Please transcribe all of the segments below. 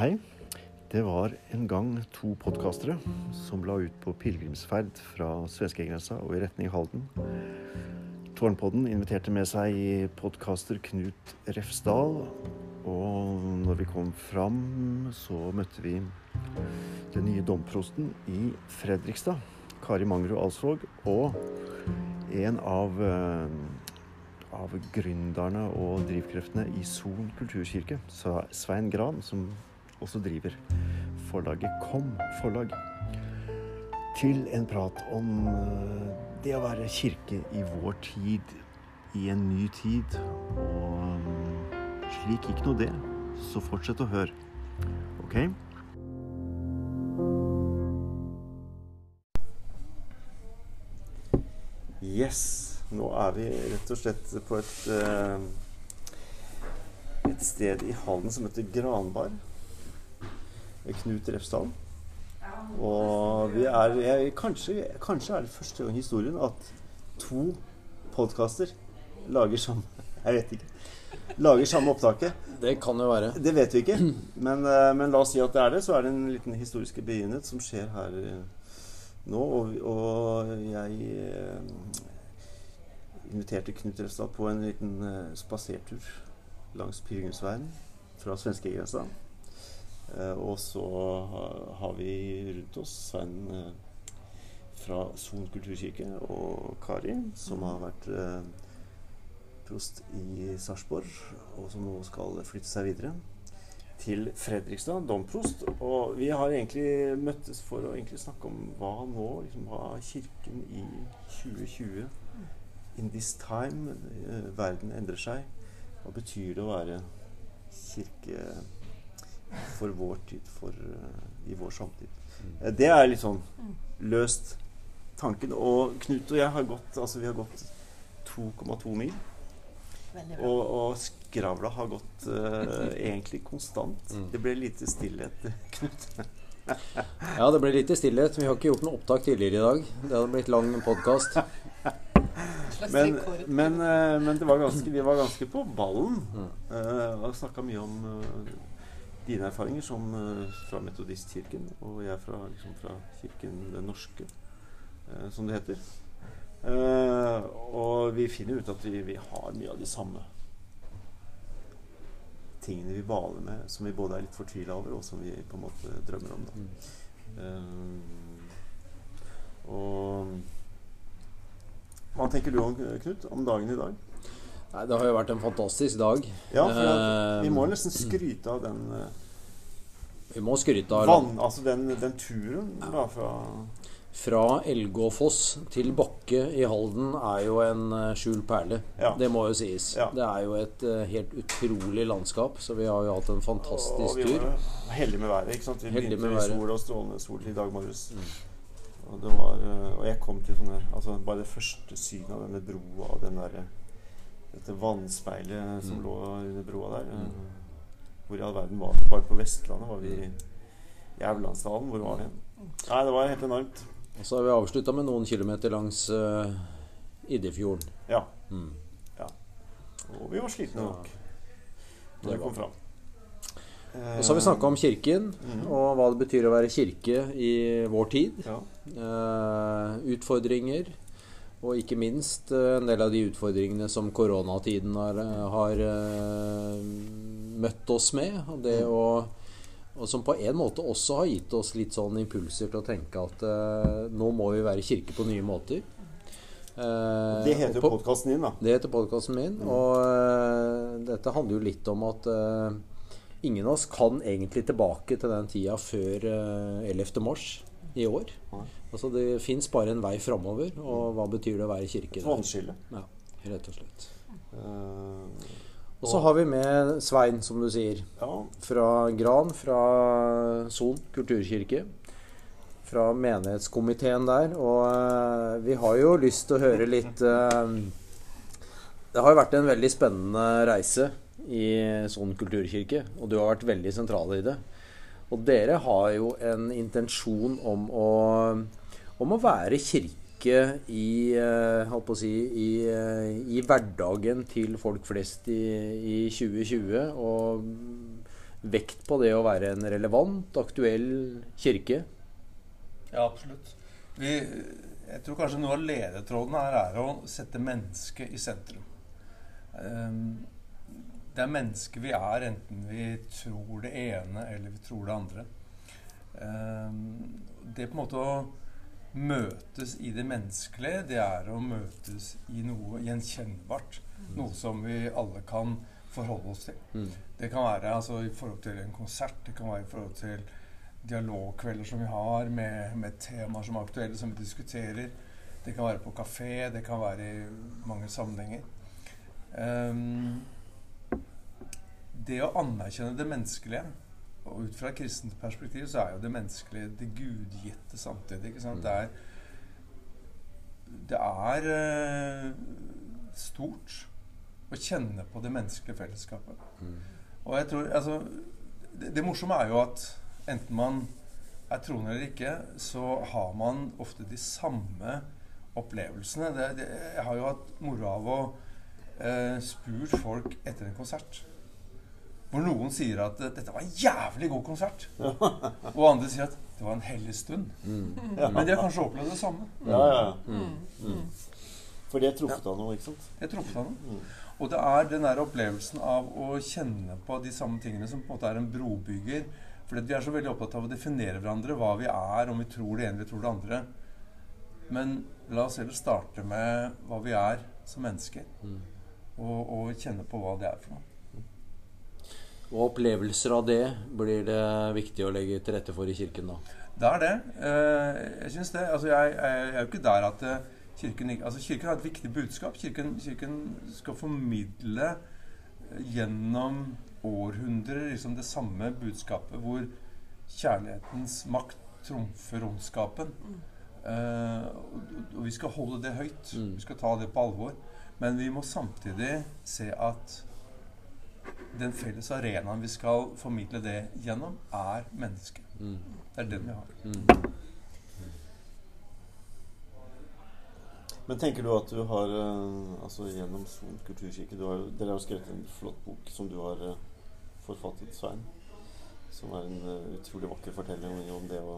Hei. Det var en gang to podkastere som la ut på pilegrimsferd fra svenskegrensa og i retning Halden. Tårnpodden inviterte med seg podkaster Knut Refsdal. Og når vi kom fram, så møtte vi den nye domprosten i Fredrikstad, Kari Mangrud Alsvåg, og en av, eh, av gründerne og drivkreftene i Son kulturkirke, Svein Gran, som også driver forlaget Kom forlag, til en prat om eh, det å være kirke i vår tid, i en ny tid. Og mm, slik gikk nå det. Så fortsett å høre. OK? Yes. Nå er vi rett og slett på et, eh, et sted i Halden som heter Granbar. Knut Refsdal. Og vi er jeg, kanskje, kanskje, er det første gang i historien at to podkaster lager samme Jeg vet ikke. Lager samme opptaket. Det kan jo være. Det vet vi ikke. Men, eh, men, la oss si at det er det. Så er det en liten historisk begivenhet som skjer her eh, nå. Og, og jeg eh, inviterte Knut Refsdal på en liten spasertur langs pilegrimsveien fra svenskegrensa. Eh, og så har vi rundt oss Svein eh, fra Son kulturkirke og Kari, som har vært eh, prost i Sarpsborg, og som nå skal flytte seg videre til Fredrikstad, domprost. Og vi har egentlig møttes for å snakke om hva nå liksom, hva Kirken i 2020 In this time. verden endrer seg. Hva betyr det å være kirke for vår tid, for, uh, i vår samtid. Mm. Det er litt sånn løst tanken. Og Knut og jeg har gått, altså vi har gått 2,2 mil. Og, og skravla har gått uh, egentlig konstant. Mm. Det ble lite stillhet, Knut. ja, det ble lite stillhet. Vi har ikke gjort noe opptak tidligere i dag. Det hadde blitt lang podkast. Men, men, uh, men var ganske, vi var ganske på ballen. Uh, og snakka mye om uh, dine erfaringer som uh, fra Metodistkirken, og jeg fra, liksom, fra Kirken den norske, uh, som det heter. Uh, og vi finner ut at vi, vi, har mye av de samme tingene vi baler med, som vi både er litt fortvila over, og som vi på en måte drømmer om. Mm. og hva tenker du om Knut, om dagen i dag? Nei, Det har jo vært en fantastisk dag. Ja, for uh, Vi må nesten skryte av den uh, Vi må skryte av vann, Altså den, den turen da, fra Fra Elgåfoss til Bakke i Halden er jo en uh, skjult perle. Ja. Det må jo sies. Ja. Det er jo et helt utrolig landskap, så vi har jo hatt en fantastisk tur. Og vi var heldige med været. ikke sant? Vi begynte i sol og strålende sol i dag morges. Mm. Og, var, og, jeg kom til sånne altså Bare det første synet av denne broa og den derre dette vannspeilet som mm. lå under broa der. Mm. Hvor i all verden var det? Bare på Vestlandet var vi i Jævlandsdalen. Hvor var det? Nei, det var helt enormt. Og så har vi avslutta med noen kilometer langs uh, Iddefjorden. Ja. Mm. ja. Og vi var slitne nok når vi kom fram. Og så har vi snakka om Kirken, mm. og hva det betyr å være kirke i vår tid. Ja. Uh, utfordringer. Og ikke minst eh, en del av de utfordringene som koronatiden har, eh, har uh, møtt oss med. Og, det å, og som på en måte også har gitt oss litt sånn impulser til å tenke at eh, nå må vi være kirke på nye måter. Eh, det heter jo podkasten din, da. Det heter podkasten min. Mm. Og dette handler jo litt om at ingen av oss kan egentlig tilbake til den tida før 11. mars i år. Altså Det fins bare en vei framover. Og hva betyr det å være kirke? Vannskille. Ja, rett og slett. Uh, og så har vi med Svein, som du sier. Fra Gran, fra Son kulturkirke. Fra menighetskomiteen der. Og uh, vi har jo lyst til å høre litt uh, Det har jo vært en veldig spennende reise i Son kulturkirke. Og du har vært veldig sentral i det. Og dere har jo en intensjon om å om å være kirke i, eh, si, i, eh, i hverdagen til folk flest i, i 2020. Og vekt på det å være en relevant, aktuell kirke? Ja, absolutt. Vi, jeg tror kanskje noe av ledetråden her er å sette mennesket i sentrum. Um, det er mennesket vi er, enten vi tror det ene eller vi tror det andre. Det på en måte å møtes i det menneskelige, det er å møtes i noe gjenkjennbart. Mm. Noe som vi alle kan forholde oss til. Mm. Det kan være altså, i forhold til en konsert, det kan være i forhold til dialogkvelder som vi har med, med temaer som er aktuelle, som vi diskuterer. Det kan være på kafé, det kan være i mange sammenhenger. Um, det å anerkjenne det menneskelige og ut fra et kristent perspektiv så er jo det menneskelige det gudgitte samtidig. ikke sant? Mm. Det er, det er uh, stort å kjenne på det menneskelige fellesskapet. Mm. Og jeg tror, altså, det, det, morsomme er jo at enten man er troende eller ikke, så har man ofte de samme opplevelsene. Det, det, jeg har jo hatt moro av å uh, spurt folk etter en konsert. Hvor noen sier at dette var en jævlig god konsert. og andre sier at det var en hellig stund. Mm. Ja. Men de har kanskje opplevd det samme. Ja, ja. Mm. Mm. For det truffet av noe, ikke sant? Det truffet av noe. Mm. Og det er den der opplevelsen av å kjenne på de samme tingene som på en måte er en brobygger. For vi er så veldig opptatt av å definere hverandre, hva vi er, om vi tror det ene eller tror det andre. Men la oss heller starte med hva vi er som mennesker. Mm. Og, og kjenne på hva det er for noe. Og opplevelser av det blir det viktig å legge til rette for i kirken, da. Det er det. Eh, jeg syns det. Altså, jeg, jeg, er jo ikke der at eh, kirken altså, Kirken har et viktig budskap. Kirken, kirken skal formidle eh, gjennom århundrer liksom det samme budskapet, hvor kjærlighetens makt trumfer ondskapen. Mm. Uh, og, og, vi skal holde det høyt. Mm. Vi skal ta det på alvor. Men vi må samtidig se at den felles arenaen vi skal formidle det gjennom, er mennesket. Mm. Det er den vi har. Mm. Men tenker du at du har uh, altså gjennom Son kulturkirke du har, Dere har skrevet en flott bok som du har uh, forfattet, Svein. Som er en uh, utrolig vakker fortelling om det å,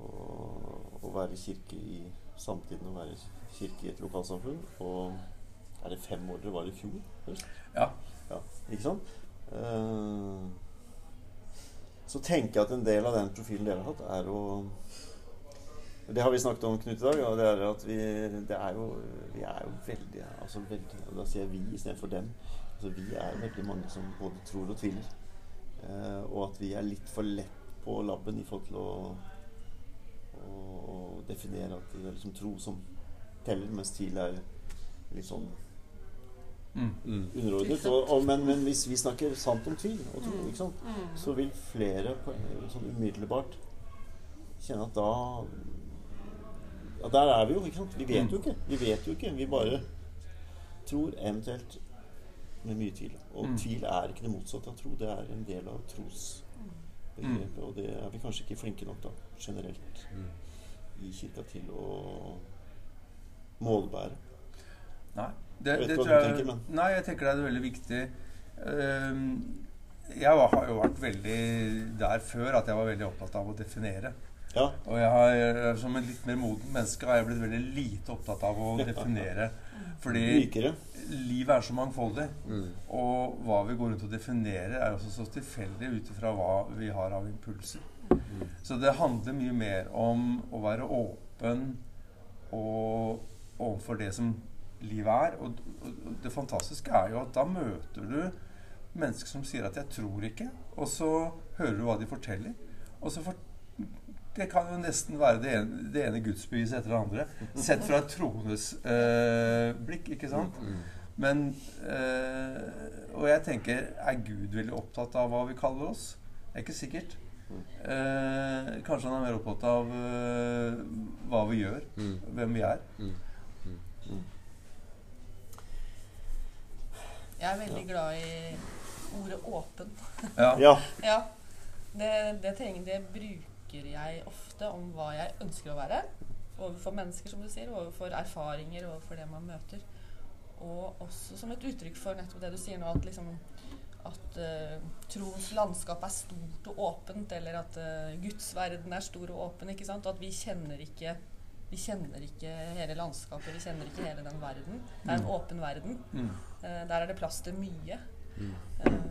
å, å, være kirke i samtiden. Å være kirke i et lokalsamfunn. Og er det fem år dere var i fjor? Først? Ja. Ja. Ikke sant? Uh, så tenker jeg at en del av den profilen dere har hatt, er å Det har vi snakket om, Knut, i dag. Og det er at vi, er jo, vi er jo veldig altså veldig, Da sier jeg vi istedenfor dem. Altså vi er veldig mange som både tror og tviler. Uh, og at vi er litt for lett på labben i forhold til å, å, å definere at det er liksom tro som teller, mens TIL er litt sånn. Underordnet. Og, og, men, men, hvis vi snakker sant om tvil, og tro, mm. sant, mm. så vil flere på, sånn umiddelbart kjenne at da ja, Der er vi jo. ikke sant? Vi vet jo ikke. Vi vet jo ikke. Vi bare tror, eventuelt med mye tvil. Og mm. tvil er ikke det motsatte av tro. Det er en del av trosbegrepet. Og det er vi kanskje ikke flinke nok da, generelt i kirka til å målbære. Nei. Det, det tror jeg, tenker, nei, jeg tenker det er veldig viktig. Uh, jeg har jo vært veldig der før at jeg var veldig opptatt av å definere. Ja. Og jeg har, som en litt mer moden menneske har jeg blitt veldig lite opptatt av å definere. Fordi Likere. livet er så mangfoldig. Mm. Og hva vi går rundt og definerer, er også så tilfeldig ut ifra hva vi har av impulser. Mm. Så det handler mye mer om å være åpen og overfor det som livet er. Og, og, det fantastiske er jo at da møter du mennesker som sier at 'jeg tror ikke', og så hører du hva de forteller. Og så for, det kan jo nesten være det ene, det ene gudsbeviset etter det andre. Sett fra et troendes øh, blikk, ikke sant? Mm, mm. Men øh, Og jeg tenker Er Gud veldig opptatt av hva vi kaller oss? Det er ikke sikkert. Eh, kanskje han er mer opptatt av eh, hva vi gjør, mm. hvem vi er. Jeg er veldig glad i ordet 'åpen'. Ja. ja. ja. Det, det, trenger, det, bruker jeg ofte om hva jeg ønsker å være. Overfor mennesker, som du sier, overfor erfaringer, overfor det man møter. Og også som et uttrykk for nettopp det du sier nå, at, liksom, at uh, troens landskap er stort og åpent, eller at uh, Guds verden er stor og åpen. ikke sant? Og at vi kjenner ikke vi kjenner ikke hele landskapet, vi kjenner ikke hele den verden. Det er en mm. åpen verden. Mm. Uh, der er det plass til mye. Mm. Uh,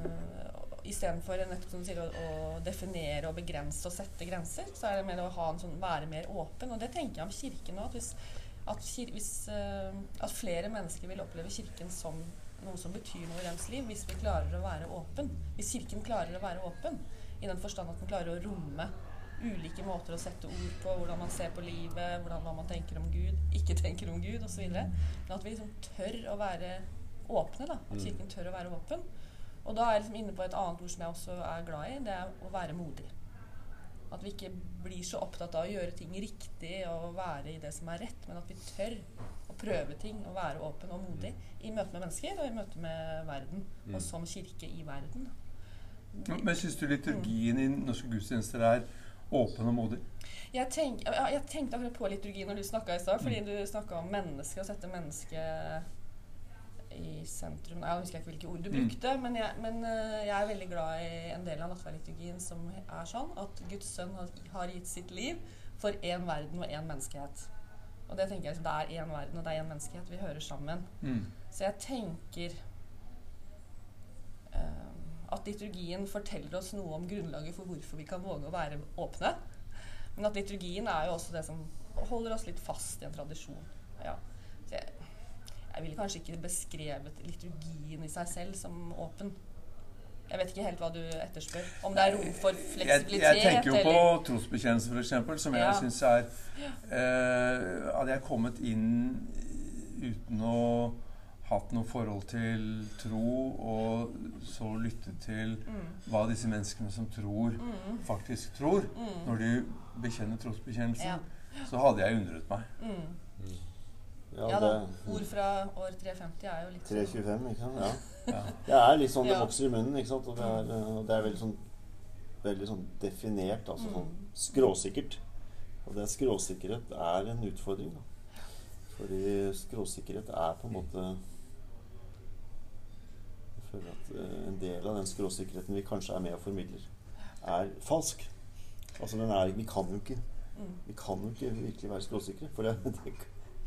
Istedenfor å, å definere og begrense og sette grenser, så er det mer å sånn, være mer åpen. Og det tenker jeg om Kirken nå. At, hvis, at, hvis, uh, at flere mennesker vil oppleve Kirken som noe som betyr noe i deres liv, hvis vi klarer å være åpen. Hvis Kirken klarer å være åpen, i den forstand at den klarer å romme ulike måter å sette ord på, hvordan man ser på livet, hvordan, hva man tenker om Gud, ikke tenker om Gud osv. Men at vi liksom tør å være åpne. da, At mm. Kirken tør å være åpen. Og da er jeg liksom inne på et annet ord som jeg også er glad i. Det er å være modig. At vi ikke blir så opptatt av å gjøre ting riktig og være i det som er rett, men at vi tør å prøve ting og være åpen og modig i møte med mennesker og i møte med verden. Og mm. som kirke i verden. Men syns du liturgien i norske gudstjenester er åpen og modig? Jeg, tenk, jeg, tenkte akkurat på liturgi når du snakka i stad, fordi mm. du snakka om mennesket, å sette mennesket i sentrum Jeg husker ikke hvilke ord du brukte, mm. men, jeg, men uh, jeg, er veldig glad i en del av nattverdliturgien som er sånn at Guds sønn har, har gitt sitt liv for én verden og én menneskehet. Og det tenker jeg liksom, det er én verden og det er én menneskehet. Vi hører sammen. Mm. Så jeg tenker uh, at liturgien forteller oss noe om grunnlaget for hvorfor vi kan våge å være åpne. Men at liturgien er jo også det som holder oss litt fast i en tradisjon. Ja. Jeg, ville kanskje ikke beskrevet liturgien i seg selv som åpen. Jeg vet ikke helt hva du etterspør. Om det er rom for fleksibilitet? Jeg, jeg tenker jo eller? på trosbekjennelse, f.eks., som ja. jeg syns er eh, Hadde jeg kommet inn uten å hatt noe forhold til tro, og så lyttet til mm. hva disse menneskene som tror, mm. faktisk tror, mm. når de bekjenner trosbekjennelsen, ja. så hadde jeg undret meg. Ja, ja, da. Ord fra år 350 er jo litt 325, sånn- ikke sant? Ja. ja. Det er litt sånn det vokser i munnen, ikke sant? Og det er, og det er veldig, sånn, veldig sånn definert, altså sånn mm. skråsikkert. Og det skråsikkerhet er en utfordring, da. Fordi skråsikkerhet er på en måte Jeg føler at uh, en del av den skråsikkerheten vi kanskje er med og formidler, er falsk. Altså den er, Vi kan jo ikke mm. Vi kan jo ikke virkelig være skråsikre. For det, det,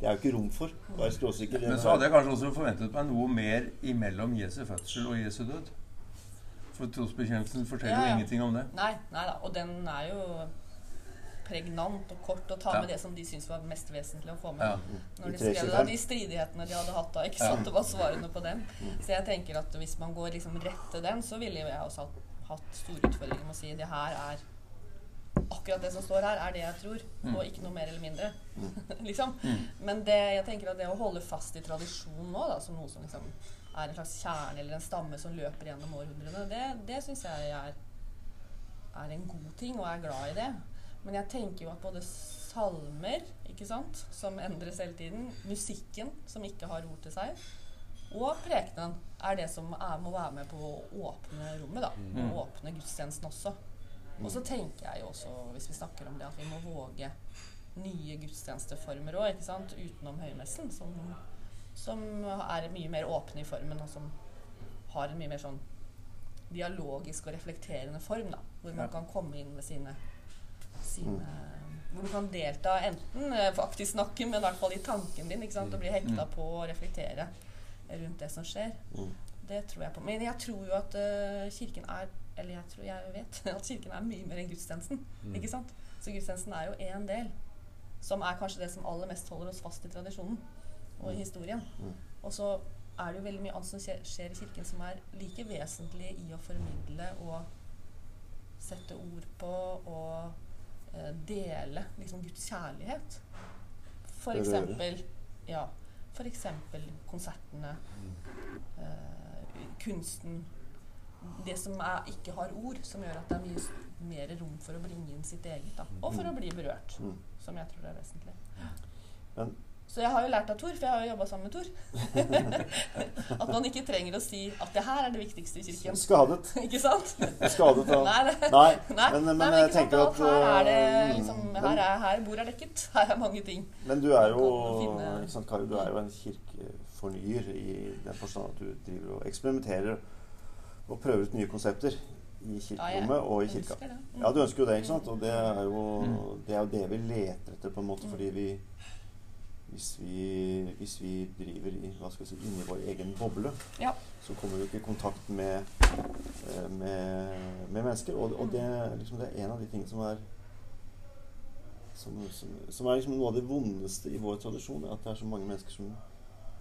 det, er jo ikke rom for bare skråsikker. Men så hadde jeg kanskje også forventet meg noe mer imellom Jesu fødsel og Jesu død. For trosbekjennelsen forteller jo ja, jo ingenting om det. Nei, nei da. Og den er jo pregnant og kort og ta ja. med det som de syntes var mest vesentlig å få med. Ja. Når de skrev da, de stridighetene de hadde hatt da. ikke sant, Det var svarene på dem. Så jeg tenker at hvis man går liksom rett til den, så ville jeg også hatt store utfordringer med å si det her er Akkurat det som står her, er det jeg tror, mm. og ikke noe mer eller mindre. Mm. liksom. Mm. Men det, jeg tenker at det å holde fast i tradisjonen nå, da, som noe som liksom er en slags kjerne eller en stamme som løper gjennom århundrene, det, det syns jeg er, er en god ting, og er glad i det. Men jeg tenker jo at både salmer, ikke sant, som endres hele tiden, musikken, som ikke har ord til seg, og prekenen er det som er, må være med på å åpne rommet. da, mm. Og åpne gudstjenesten også. Og så tenker jeg jo også, hvis vi snakker om det, at vi må våge nye gudstjenesteformer òg, utenom høymessen, som, som, er mye mer åpne i formen, og som har en mye mer sånn dialogisk og reflekterende form, da, hvor man kan komme inn med sine sine mm. Hvor du kan delta, enten eh, faktisk snakke, men i hvert fall i tanken din. ikke sant, Og bli hekta mm. på å reflektere rundt det som skjer. Mm. Det tror jeg på. Men jeg tror jo at uh, Kirken er Eller jeg tror jeg vet at Kirken er mye mer enn gudstjenesten. Mm. ikke sant? Så gudstjenesten er jo én del, som er kanskje det som aller mest holder oss fast i tradisjonen og i mm. historien. Mm. Og så er det jo veldig mye annet som skjer, skjer i Kirken som er like vesentlig i å formidle og sette ord på og Eh, dele liksom Guds kjærlighet. For eksempel Ja. For eksempel konsertene. Eh, kunsten. Det som er, ikke har ord, som gjør at det er mye mer rom for å bringe inn sitt eget. Da. Og for å bli berørt, mm. som jeg tror er vesentlig. Men så jeg har jo lært av Tor, for jeg har jo jobba sammen med Tor. at man ikke trenger å si at det her er det viktigste i kirken. Skadet. ikke sant? Skadet av Nei, nei, nei, men, men, men jeg tenker at Her, er det, mm, liksom, her, er, her bord er dekket. Her er mange ting. Men du er jo sant, Kari, du er jo en kirkefornyer i den forstand at du driver og eksperimenterer og prøver ut nye konsepter i kirkerommet og i kirka. Mm. Ja, du ønsker jo det, ikke sant? Og det er jo mm. det, er jo det vi leter etter, på en måte, fordi vi hvis vi, hvis vi driver i, hva skal si, inni vår egen boble, ja. så kommer vi ikke i kontakt med, eh, med, med mennesker. Og, og det, liksom, det, er en av de tingene som er som, som, som er liksom noe av det vondeste i vår tradisjon, at det er så mange mennesker som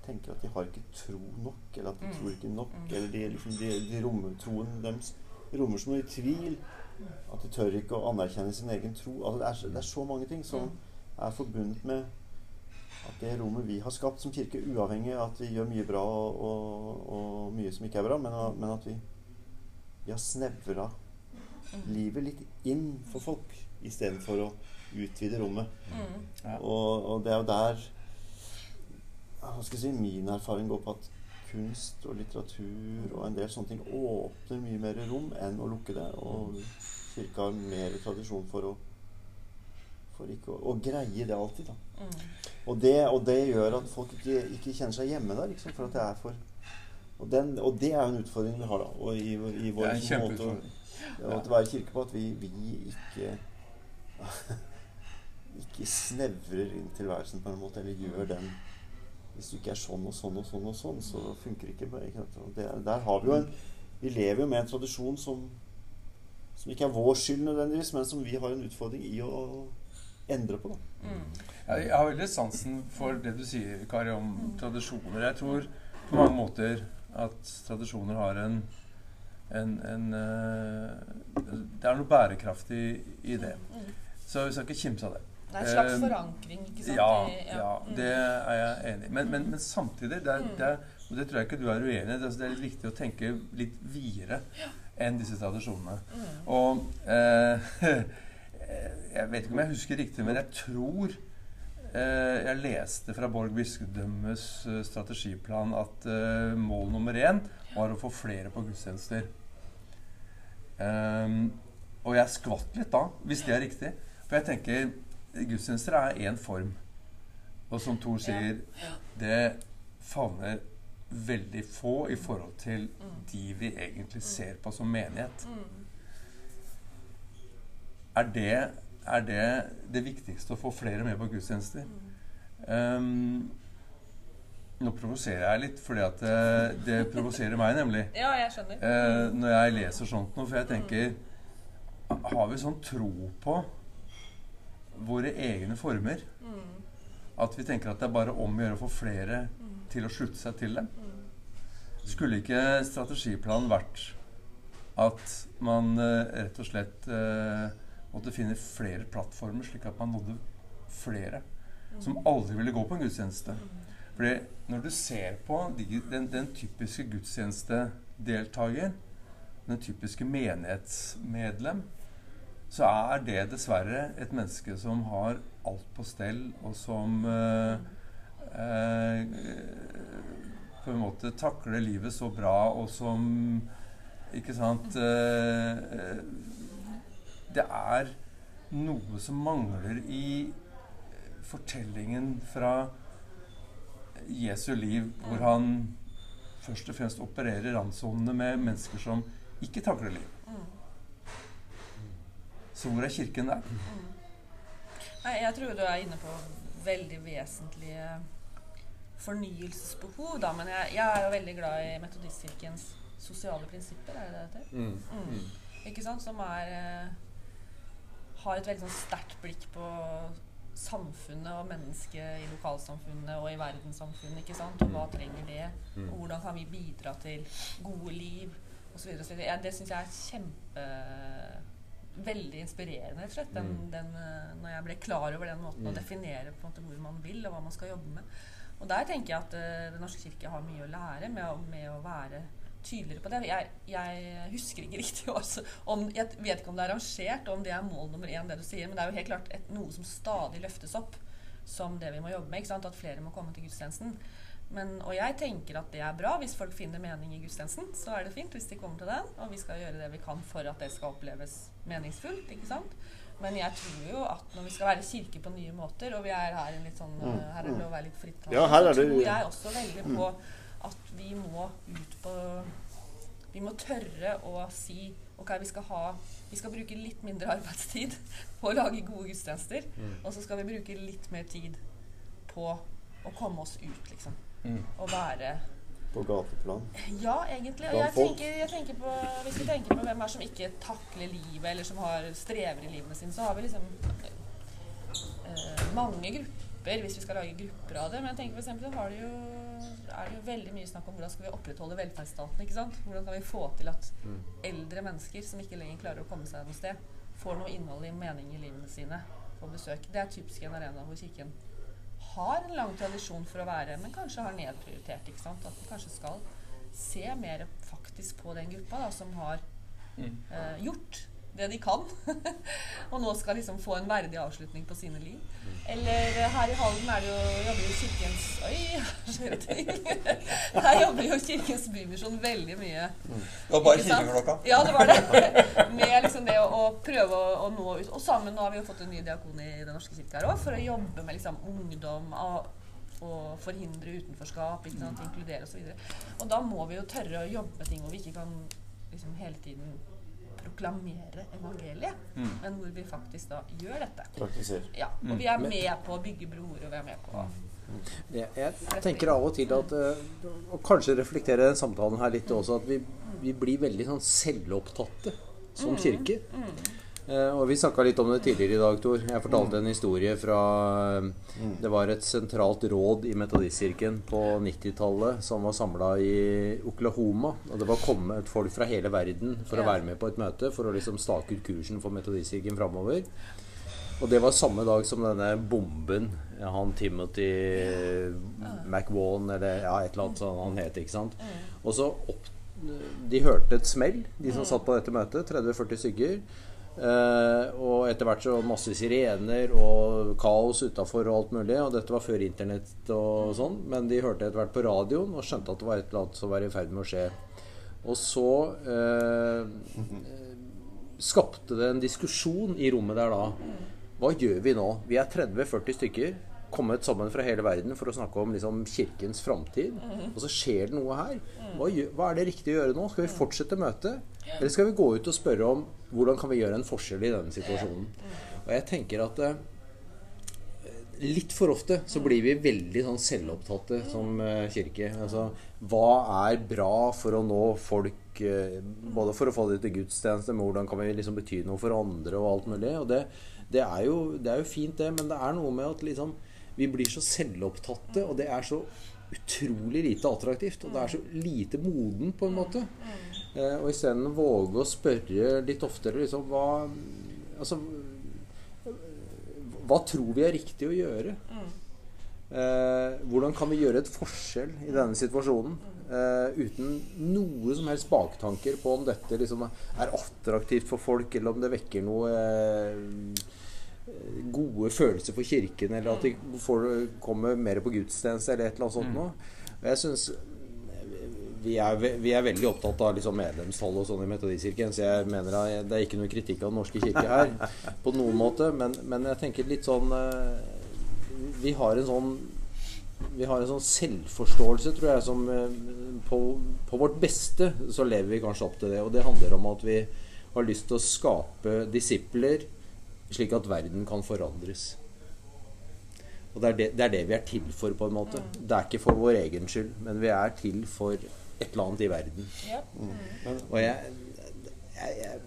tenker at de har ikke tro nok, eller at de mm. tror ikke nok, mm. eller de, liksom, de, de rommer troen deres rommer så mye tvil at de tør ikke å anerkjenne sin egen tro. Altså, det, er, det, er, så mange ting som er forbundet med at det rommet vi har skapt som kirke, uavhengig av at vi gjør mye bra og, og, og mye som ikke er bra, men, men at vi, vi har snevra livet litt inn for folk istedenfor å utvide rommet. Mm. Ja. Og, og, det er jo der hva skal jeg si, min erfaring går på at kunst og litteratur og en del sånne ting åpner mye mer rom enn å lukke det. Og kirka har mer tradisjon for å for ikke å, å greie det alltid. da. Mm. Og, det, og, det, gjør at folk ikke, ikke kjenner seg hjemme der. Liksom, for at det er for og, den, og, det er jo en utfordring vi har da. Og i, i vår måte å, å være kirke på at vi, vi ikke ikke snevrer inn tilværelsen på en måte, eller gjør den Hvis du ikke er sånn og sånn og sånn, og sånn, så funker det ikke. ikke det, der har Vi jo en, vi lever jo med en tradisjon som, som ikke er vår skyld nødvendigvis, men som vi har en utfordring i å endre på. Da. Mm. Jeg har veldig sansen for det du sier, Kari, om tradisjoner. Jeg tror på mange måter at tradisjoner har en, en, en uh, Det er noe bærekraftig i det. Mm. Så vi skal ikke kimse av det. Det er en slags uh, forankring, ikke sant? Ja, ja. mm. det er jeg enig i. Men, men, men, samtidig, det er, det er, og det tror jeg ikke du er uenig i, det, er litt viktig å tenke litt videre enn disse tradisjonene. Mm. Og eh, Jeg vet ikke om jeg husker riktig, men jeg tror eh, jeg leste fra Borg bispedømmes eh, strategiplan at eh, mål nummer én var å få flere på gudstjenester. Um, og jeg skvatt litt da, hvis det er riktig. For jeg tenker gudstjenester er én form. Og som Thor sier, det favner veldig få i forhold til mm. de vi egentlig ser på som menighet. Mm. Er det er det det viktigste å få flere med på gudstjenester. Um, nå provoserer jeg litt, fordi at det, eh, det provoserer meg, nemlig. Ja, jeg skjønner. Uh, når jeg leser sånt noe. For jeg tenker Har vi sånn tro på våre egne former? Mm. At vi tenker at det er bare om å gjøre å få flere mm. til å slutte seg til dem? Mm. Skulle ikke strategiplanen vært at man uh, rett og slett uh, måtte finne flere plattformer, slik at man nådde flere som aldri ville gå på en gudstjeneste. Fordi når du ser på de, den, den, typiske gudstjenestedeltaker, den typiske menighetsmedlem, så er det dessverre et menneske som har alt på stell, og som eh, eh, på en måte takler livet så bra, og som Ikke sant eh, det er noe som mangler i fortellingen fra Jesu liv, hvor han først og fremst opererer randsonene med mennesker som ikke takler liv. Mm. Så hvor er Kirken der? Mm. Nei, jeg tror du er inne på veldig vesentlige fornyelsesbehov, da. Men jeg, jeg er jo veldig glad i Metodistkirkens sosiale prinsipper, er det det heter? Mm. Mm. Ikke sant? Som er eh, har et veldig sånn sterkt blikk på samfunnet og mennesket i lokalsamfunnet og i verdenssamfunnet. ikke sant? Og hva mm. trenger det? Mm. Og hvordan kan vi bidra til gode liv? Og så videre, og så videre. Ja, det syns jeg er kjempe veldig inspirerende, rett og slett. Den, mm. den, eh, når jeg ble klar over den måten å definere måte hvor man vil, og hva man skal jobbe med. Og der tenker jeg at uh, Den norske kirke har mye å lære med å, med å være tydeligere på det. Jeg, jeg husker ikke riktig også, om, Jeg vet ikke om det er rangert, om det er mål nummer én, det du sier. Men det er jo helt klart et, noe som stadig løftes opp som det vi må jobbe med. At flere må komme til gudstjenesten. Men, og jeg tenker at det er bra. Hvis folk finner mening i gudstjenesten, så er det fint hvis de kommer til den. Og vi skal gjøre det vi kan for at det skal oppleves meningsfullt. ikke sant? Men jeg tror jo at når vi skal være kirke på nye måter, og vi er her, litt sånn, mm. her er det å være litt fritt, ja, så tror jeg også veldig på at vi må ut på vi må tørre å si ok, vi skal, ha, vi skal bruke litt mindre arbeidstid på å lage gode gudstjenester. Mm. Og så skal vi bruke litt mer tid på å komme oss ut, liksom. Mm. å være på gateplan? Ja, egentlig. Og jeg tenker, jeg tenker på, hvis vi tenker på hvem er som ikke takler livet, eller som har strever i livene sine, så har vi liksom eh, mange grupper, hvis vi skal lage grupper av det. Men jeg tenker for eksempel, har det jo, er det jo veldig mye snakk om hvordan skal vi opprettholde velferdsstaten. ikke sant? Hvordan kan vi få til at mm. eldre mennesker som ikke lenger klarer å komme seg noe sted, får noe innhold i mening i livene sine på besøk. Det er typisk en arena hvor Kirken har en lang tradisjon for å være, men kanskje har nedprioritert. ikke sant? At vi kanskje skal se mer faktisk på den gruppa da, som har mm. eh, gjort det de kan. og nå skal liksom få en verdig avslutning på sine liv. Eller eh, her i Halden er det jo, jobber jo Kirkens Oi, skjer ting? her jobber jo Kirkens Bymisjon veldig mye. Det var bare kirkeklokka? Ja, det var det. Med liksom det å, å prøve å, å, nå ut. Og sammen nå har vi jo fått en ny diakon i Den norske kirke her òg, for å jobbe med liksom ungdom. og og forhindre utenforskap, ikke sant, inkludere osv. Og, så og da må vi jo tørre å jobbe med ting hvor vi ikke kan liksom hele tiden proklamere evangeliet, mm. men hvor vi faktisk da gjør dette. Praktiser. Ja, og mm. vi er med på å bygge broer, og vi er med på mm. jeg, jeg tenker av og til at eh, Og kanskje reflektere den samtalen her litt også, at vi, vi blir veldig sånn selvopptatte som mm. kirke. Mm. Eh, og Vi snakka litt om det tidligere i dag, Tor. Jeg fortalte en historie fra mm. Det var et sentralt råd i Metodistkirken på 90-tallet som var samla i Oklahoma. Og det var kommet folk fra hele verden for å være med på et møte for å liksom stake ut kursen for Metodistkirken framover. Og det var samme dag som denne bomben Han Timothy McWan eller ja, et eller annet sånt han het, ikke sant. Og så opp De hørte et smell, de som mm. satt på dette møtet. 30-40 stykker. Uh, og etter hvert så masse sirener og kaos utafor og alt mulig. Og dette var før internett og sånn. Men de hørte etter hvert på radioen og skjønte at det var et eller annet som var i ferd med å skje. Og så uh, skapte det en diskusjon i rommet der da. Hva gjør vi nå? Vi er 30-40 stykker kommet sammen fra hele verden for å snakke om liksom, kirkens framtid. Og så skjer det noe her. Hva, hva, er det riktig å gjøre nå? Skal vi fortsette møtet? Eller skal vi gå ut og spørre om hvordan kan vi gjøre en forskjell i denne situasjonen? Og jeg tenker at eh, litt for ofte så blir vi veldig sånn selvopptatte som eh, kirke. Altså, hva er bra for å nå folk, eh, både for å få dem til gudstjeneste, men hvordan kan vi liksom bety noe for andre og alt mulig. Og det, det, er jo, det, er jo, fint, det, men det er noe med at liksom vi blir så selvopptatte, og det er så utrolig lite attraktivt. Og det er så lite moden, på en måte. Eh, og isteden våge å spørre litt oftere liksom hva Altså Hva tror vi er riktig å gjøre? Eh, hvordan kan vi gjøre et forskjell i denne situasjonen? Eh, uten noe som helst baktanker på om dette liksom er attraktivt for folk, eller om det vekker noe eh, gode følelser for kirken, eller at de får, kommer mer på gudstjeneste, eller et eller annet sånt mm. noe. Jeg synes vi er, vi er, veldig opptatt av liksom medlemstall og sånn i Metodistkirken, så jeg mener at det er ikke noe kritikk av Den norske kirke her på noen måte, men, men jeg tenker litt sånn eh, Vi har en sånn vi har en sånn selvforståelse, tror jeg, som eh, på, på, vårt beste så lever vi kanskje opp til det. Og det handler om at vi har lyst til å skape disipler slik at verden kan forandres. Og det er det, det er det, vi er til for, på en måte. Det er ikke for vår egen skyld, men vi er til for et eller annet i verden. Mm. Og jeg, jeg, jeg,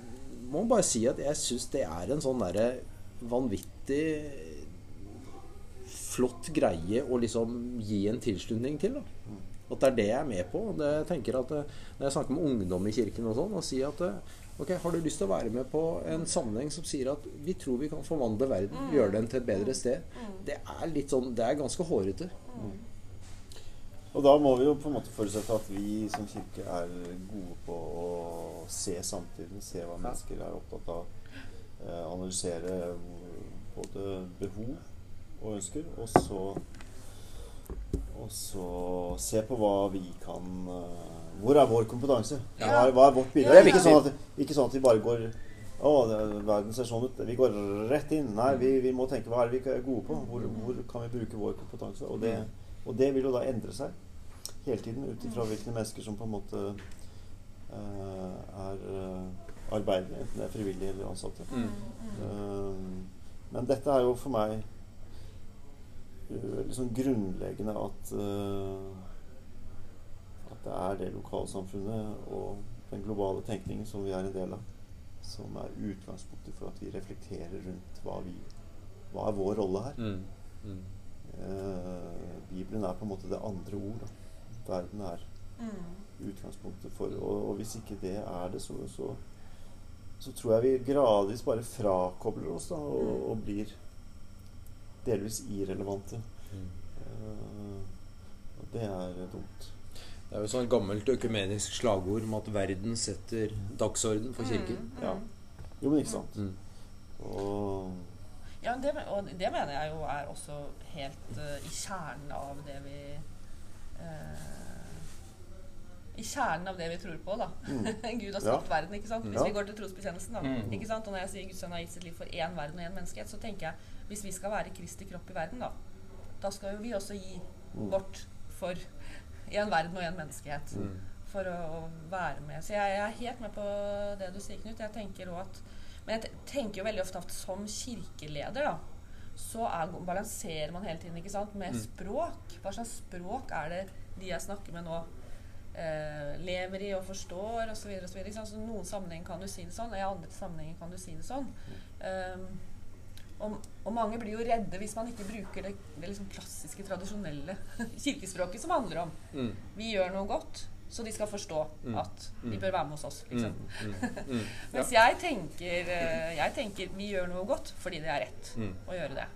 må bare si at jeg syns det er en sånn derre vanvittig flott greie å liksom gi en tilslutning til. Da. At det er det jeg er med på. Det, jeg tenker at Når jeg snakker med ungdom i kirken og sånn, og sier at Ok, Har du lyst til å være med på en sammenheng som sier at vi tror vi kan forvandle verden, mm. gjøre den til et bedre sted? Mm. Det er litt sånn, det er ganske hårete. Mm. Og da må vi jo på en måte forutsette at vi som kirke er gode på å se samtiden, se hva mennesker er opptatt av, eh, analysere både behov og ønsker, og så, og så se på hva vi kan eh, hvor er vår kompetanse? Hva er, hva er vårt bidrag? Ikke sånn, at, ikke sånn at vi bare går å, verden ser sånn ut. Vi går rett inn. Nei, vi, vi, må tenke hva er det vi er gode på? Hvor, hvor kan vi bruke vår kompetanse? Og det, og det, vil jo da endre seg hele tiden ut ifra hvilke mennesker som på en måte er arbeidere, enten det er frivillige eller ansatte. Mm. Uh, men dette er jo for meg liksom grunnleggende at at det er det lokalsamfunnet og den globale tenkningen som vi er en del av, som er utgangspunktet for at vi reflekterer rundt hva, vi, hva er vår rolle her. Mm. Mm. Eh, Bibelen er på en måte det andre ord. Da. Verden er mm. utgangspunktet for og, og, hvis ikke det er det, så, så, så, tror jeg vi gradvis bare frakobler oss da, og, mm. og blir delvis irrelevante. Mm. Eh, og det er dumt. Det er jo sånn gammelt økumenisk slagord om at verden setter dagsorden for kirken. Mm, mm. Ja. Jo, men ikke sant. Mm. Og ja, det, og det mener jeg jo er også helt uh, i kjernen av det vi uh, I kjernen av det vi tror på, da. Mm. Gud har skapt ja. verden, ikke sant. Hvis ja. vi går til trosbekjennelsen, da. Mm. Ikke sant? Og når jeg sier Guds sønn har gitt sitt liv for én verden og én menneskehet, så tenker jeg hvis vi skal være Kristi kropp i verden, da, da skal jo vi også gi mm. vårt for en verden og en menneskehet. Mm. For å, å, være med. Så jeg, jeg, er helt med på det du sier, Knut. Jeg tenker også at Men jeg tenker jo veldig ofte at som kirkeleder, da, så er, balanserer man hele tiden ikke sant, med mm. språk. Hva slags språk er det de jeg snakker med nå, eh, lever i og forstår, osv. Så, så, videre, noen sammenhenger kan du si det sånn, og i andre sammenhenger kan du si det sånn. Um, og, og, mange blir jo redde hvis man ikke bruker det, det liksom klassiske, tradisjonelle kirkespråket som handler om mm. vi gjør noe godt, så de skal forstå mm. at de mm. bør være med hos oss. Liksom. Mm. Mm. Mens ja. jeg, tenker, eh, jeg tenker vi gjør noe godt fordi det er rett å gjøre det.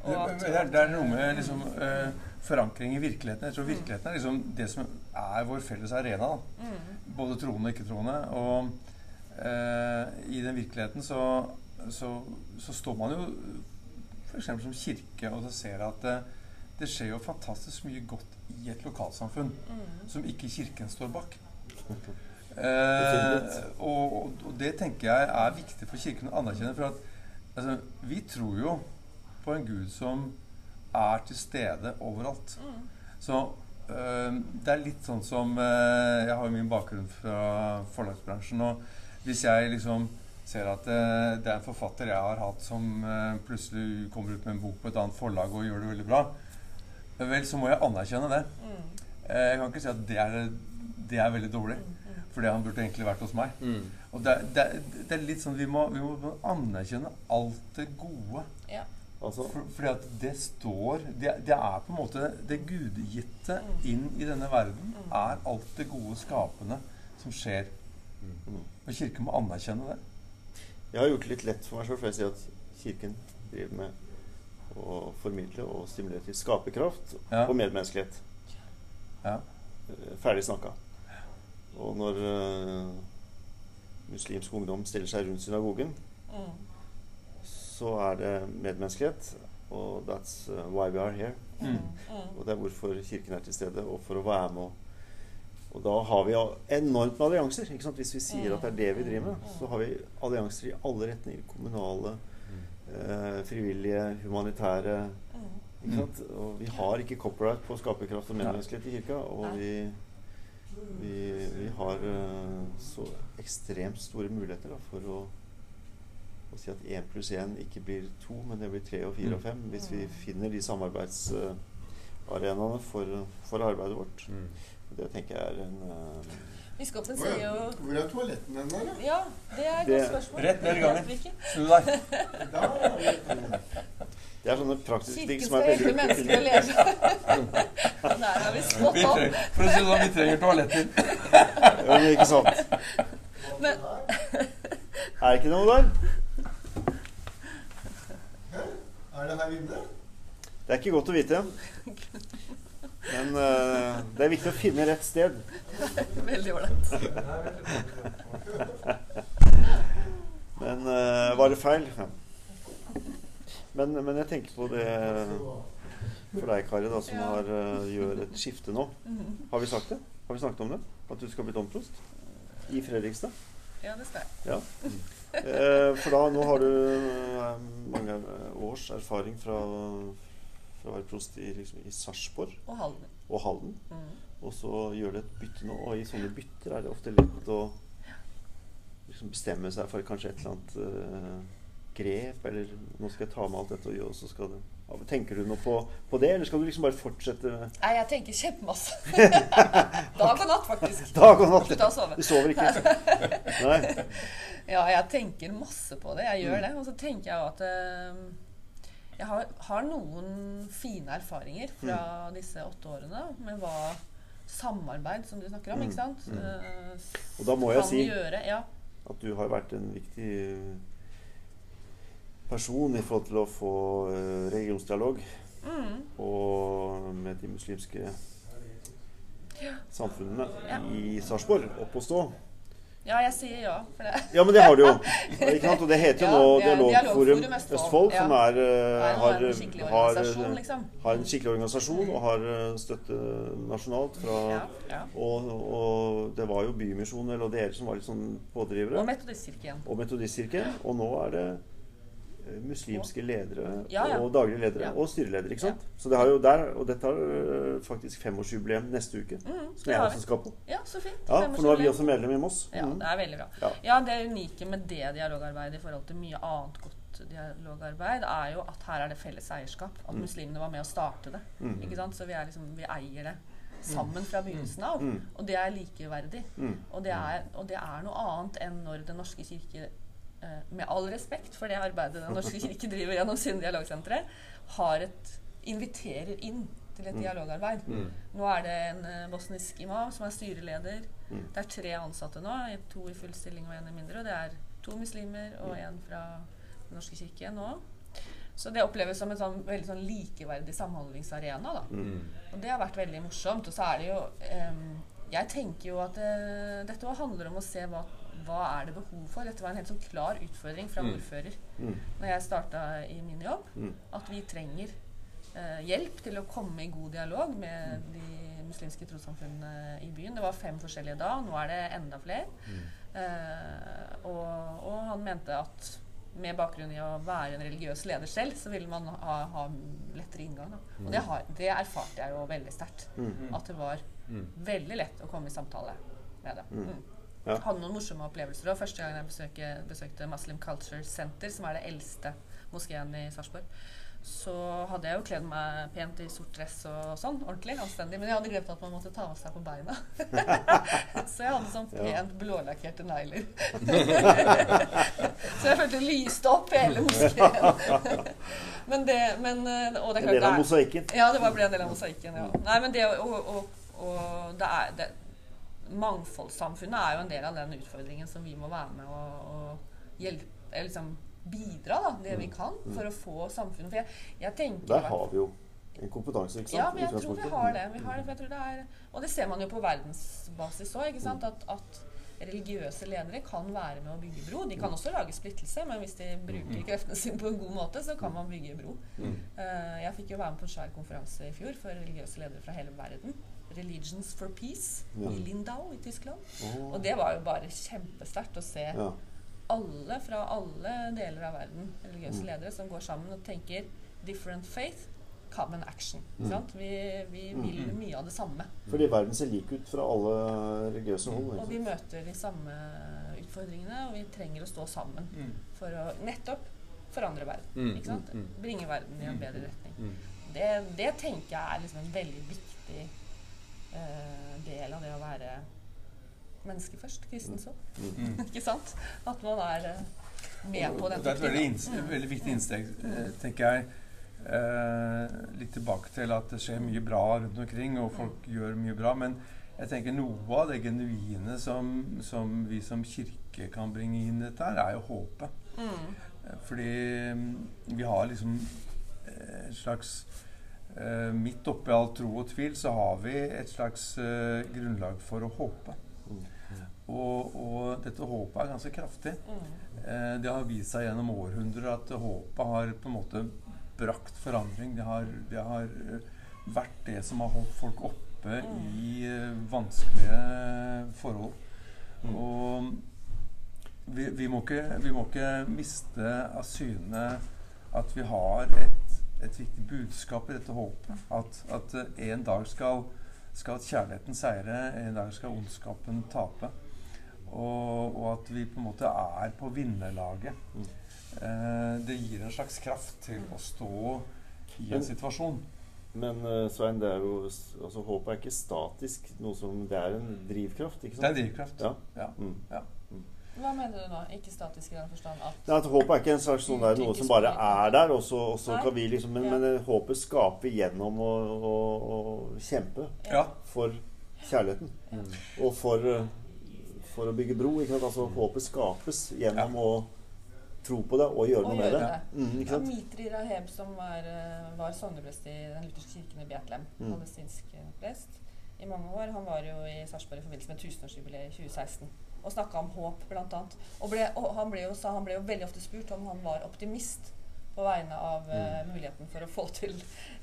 At, det, er, det, er, noe med liksom, uh, forankring i virkeligheten. Jeg tror virkeligheten er liksom det som er vår felles arena. Både troende og ikke-troende. Og eh, i den virkeligheten så så, så, står man jo f.eks. som kirke og ser at det, det, skjer jo fantastisk mye godt i et lokalsamfunn mm. som ikke Kirken står bak. eh, og, og, det tenker jeg er viktig for Kirken å anerkjenne. For at altså, vi tror jo på en Gud som er til stede overalt. Mm. Så det er litt sånn som øh, Jeg har jo min bakgrunn fra forlagsbransjen. Og hvis jeg liksom ser at uh, det er en forfatter jeg har hatt som plutselig kommer ut med en bok på et annet forlag og gjør det veldig bra, vel, så må jeg anerkjenne det. Mm. Jeg kan ikke si at det er, det er veldig dårlig, mm. mm. fordi han burde egentlig vært hos meg. Mm. Og det, det, det, er litt sånn vi må, vi må anerkjenne alt det gode. Ja. Altså. For, fordi at det står det, det, er på en måte det gudgitte mm. inn i denne verden mm. er alt det gode skapende som skjer. Og Kirken må anerkjenne det. Jeg har gjort det litt lett for meg sjøl, for jeg sier at Kirken driver med å formidle og stimulere til skaperkraft ja. og medmenneskelighet. Ja. Eh, ferdig snakka. Og når uh, muslimsk ungdom stiller seg rundt synagogen, mm. Så er det medmenneskelighet. Og that's uh, why we are here. Mm. Mm. Og det er hvorfor Kirken er til stede, og for å være med og og da har vi enormt med allianser. Hvis vi sier at det er det vi driver med, så har vi allianser i alle retninger. Kommunale, eh, frivillige, humanitære. Og vi har ikke copyright på skaperkraft og medmenneskelighet i kirka. Og vi, vi, vi har uh, så ekstremt store muligheter da, for å, å, si at én pluss én ikke blir to, men det blir tre og fire og fem. Hvis vi finner de samarbeidsarenaene for, for arbeidet vårt. Det tenker jeg er en uh, Biskopen sier jo Hvor er toaletten hen, da? Ja, det er et godt spørsmål. Rett ned i gangen. Snu deg. Det er sånne praktiske ting som er veldig Kirken skal hjelpe mennesker å lese. Der har vi spått om. For å si det sånn, vi trenger toaletter. ja, men ikke sant. Men. Er det ikke noe der? Er det her inne? Det er ikke godt å vite. Men uh, det er viktig å finne rett sted. Veldig ålreit. men uh, var det feil? Ja. Men, men, jeg tenker på det for deg, Kari, da, som ja. har, uh, gjør et skifte nå. Har vi sagt det? Har vi snakket om det? At du skal bli domprost? I Fredrikstad? Ja, det skal jeg. Ja. For da, nå har du mange års erfaring fra fra å være prost i, liksom, i Sarpsborg og Halden. Og Halden. Mm. og så gjør du et bytte nå. Og i sånne bytter er det ofte lett å liksom bestemme seg for kanskje et eller annet uh, grep, eller nå skal jeg ta med alt dette og gjøre, og så skal det Tenker du noe på, på, det, eller skal du liksom bare fortsette? Nei, jeg tenker kjempemasse. Dag og natt, faktisk. Dag og natt. Du sover ikke? Nei. Ja, jeg tenker masse på det. Jeg gjør mm. det. Og så tenker jeg at uh, jeg har, har, noen fine erfaringer fra mm. disse åtte årene med hva samarbeid, som du snakker om, mm. ikke sant? Mm. Uh, og da må jeg si gjøre, ja. at du har vært en viktig person i forhold til å få uh, religionsdialog mm. og med de muslimske ja. samfunnene ja. i Sarpsborg opp og stå. Ja, jeg sier ja for det. Ja, men det har du jo. Og det heter jo nå ja, Dialogforum Østfold, som er, uh, har, har, liksom. har, en skikkelig organisasjon og har støtte nasjonalt fra og, og, det var jo Bymisjonen og dere som var litt sånn pådrivere. Og Metodistkirken. Og Metodistkirken. Og nå er det muslimske ledere ja, ja. og daglige ledere ja. og styreledere. ikke sant? Så det har jo der, Og dette har øh, faktisk femårsjubileum neste uke. Mm, som jeg også skal på. Ja, så fint. Ja, For nå er vi også medlem i Moss. Ja, mm. det er veldig bra. Ja, Det unike med det dialogarbeidet i forhold til mye annet godt dialogarbeid, er jo at her er det felles eierskap. At mm. muslimene var med å starte det. Mm. ikke sant? Så vi, liksom, vi eier det sammen fra begynnelsen av. Mm. Og det er likeverdig. Mm. Og det er, og, det er, noe annet enn når Den norske kirke med all respekt for det arbeidet Den norske kirke driver gjennom sine dialogsentre, har et, inviterer inn til et mm. dialogarbeid. Mm. Nå er det en uh, bosnisk imam som er styreleder. Mm. Det er tre ansatte nå, to i full stilling og én i mindre. Og det er to muslimer og én mm. fra Den norske kirke nå. Så det oppleves som en sånn, veldig sånn likeverdig samhandlingsarena. Da. Mm. Og det har vært veldig morsomt. Og så er det jo um, Jeg tenker jo at uh, dette handler om å se hva hva er det behov for? Dette var en helt sånn klar utfordring fra mm. ordfører mm. når jeg starta i min jobb. Mm. At vi trenger uh, hjelp til å komme i god dialog med mm. de muslimske trossamfunnene i byen. Det var fem forskjellige da. Nå er det enda flere. Mm. Eh, og, og, han mente at med bakgrunn i å være en religiøs leder selv, så ville man ha, ha lettere inngang. Og det, har, det, erfarte jeg jo veldig sterkt. At det var veldig lett å komme i samtale med det. Mm. Ja. Hadde noen morsomme opplevelser òg. Første gang jeg besøkte, besøkte Muslim Culture Center, som er det eldste moskeen i Sarpsborg, så hadde jeg jo kledd meg pent i sort dress og sånn. Ordentlig, anstendig. Men jeg hadde glemt at man måtte ta av seg på beina. så jeg hadde sånn pent blålakkerte negler. så jeg følte lyste opp hele moskeen. men det men, eh, og det er klart, En del av mosaikken. Ja, det ble en del av mosaikken. Ja. Nei, men det å... og, og det er det, mangfoldssamfunnet er jo en del av den utfordringen som vi må være med og hjelpe, liksom bidra da, det vi mm. kan mm. for å få samfunnet For jeg, jeg tenker Der har vi jo en kompetanse, ikke sant? Ja, men jeg tror vi har det. Vi har det, for jeg tror det er, og det ser man jo på verdensbasis òg. Mm. At, at religiøse ledere kan være med å bygge bro. De kan også lage splittelse, men hvis de bruker kreftene sine på en god måte, så kan man bygge bro. Uh, jeg fikk jo være med på en svær konferanse i fjor for religiøse ledere fra hele verden. 'Religions for Peace' ja. i Lindau i Tyskland. Oh. Og det var jo bare kjempesterkt å se ja. alle fra alle deler av verden, religiøse mm. ledere, som går sammen og tenker 'different faith'. Common action. Mm. Vi, vi mm. vil mm. mye av det samme. Fordi verden ser lik ut fra alle religiøse hold. Og vi møter de samme utfordringene, og vi trenger å stå sammen mm. for å nettopp forandre verden. Ikke sant? Bringe verden i en bedre retning. Det, det tenker jeg er liksom en veldig viktig eh, del av det å være menneske først. Kristen så. Mm. ikke sant? At man er eh, med på den Det er et veldig, mm. veldig viktig innsteg, eh, tenker jeg. Eh, litt tilbake til at det skjer mye bra rundt omkring, og folk mm. gjør mye bra. Men jeg tenker noe av det genuine som, som vi som kirke kan bringe inn i dette, her, er jo håpet. Mm. Fordi mm, vi har liksom et slags Uh, midt oppi all tro og tvil så har vi et slags uh, grunnlag for å håpe. Mm. Og, og, dette håpet er ganske kraftig. Mm. Uh, det har vist seg gjennom århundrer at håpet har på en måte brakt forandring. Det har, det har vært det som har holdt folk oppe mm. i vanskelige forhold. Mm. Og vi, vi, må ikke, vi må ikke miste av syne at vi har et et viktig budskap i dette håpet. At, at eh, en dag skal skal kjærligheten seire. En dag skal ondskapen tape. Og, og, at vi på en måte er på vinnerlaget. Mm. Eh, det gir en slags kraft til å stå i en situasjon. Men uh, Svein, det er jo, altså, håpet er ikke statisk. Noe som, det er en drivkraft? ikke sant? Det er en drivkraft. Ja. ja. Mm. ja. Hva mener du nå? Ikke statisk i den forstand at Nei, at Håpet er ikke en slags sånn der, noe som bare er der, og så, og så kan vi liksom Men, ja. men eh, håpet skaper gjennom å, å, å kjempe ja. for kjærligheten. Ja. Og for, for, å bygge bro. Ikke sant? Altså, håpet skapes gjennom å tro på det og gjøre og noe gjøre med det. det. Mm, ja, Mitri Raheb, som var, eh, var sogneprest i den lutherske kirken i Betlehem, mm. palestinsk prest i mange år, han var jo i Sarpsborg i forbindelse med tusenårsjubileet i 2016 og snakka om håp, annet. Og, ble, og han, ble jo, han, ble jo, veldig ofte spurt om han var optimist på vegne av mm. uh, muligheten for å få til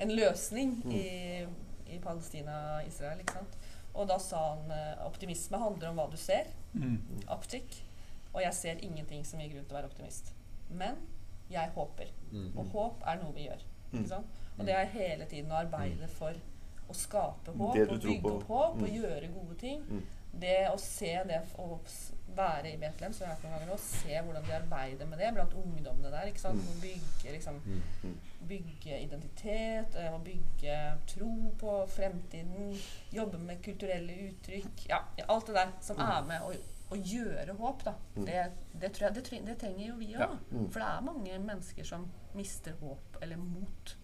en løsning mm. i, i Palestina-Israel. ikke sant? Og da sa han uh, optimisme handler om hva du ser. Mm. Optikk. Og jeg ser ingenting som gir grunn til å være optimist. Men jeg håper. Mm. Og håp er noe vi gjør. Ikke mm. sant? Og det er hele tiden å arbeide mm. for å skape håp og bygge opp håp og gjøre gode ting. Det å se det å være i Betlehem, som jeg har vært noen ganger og se hvordan de arbeider med det blant ungdommene der. ikke sant? Å bygge, liksom, bygge identitet, og bygge tro på fremtiden, jobbe med kulturelle uttrykk. Ja, alt det der som er med. å, å gjøre håp, da. Mm. Det, det, tror jeg, det, det trenger jo vi òg. Ja. Mm. For det er mange mennesker som mister håp eller mot.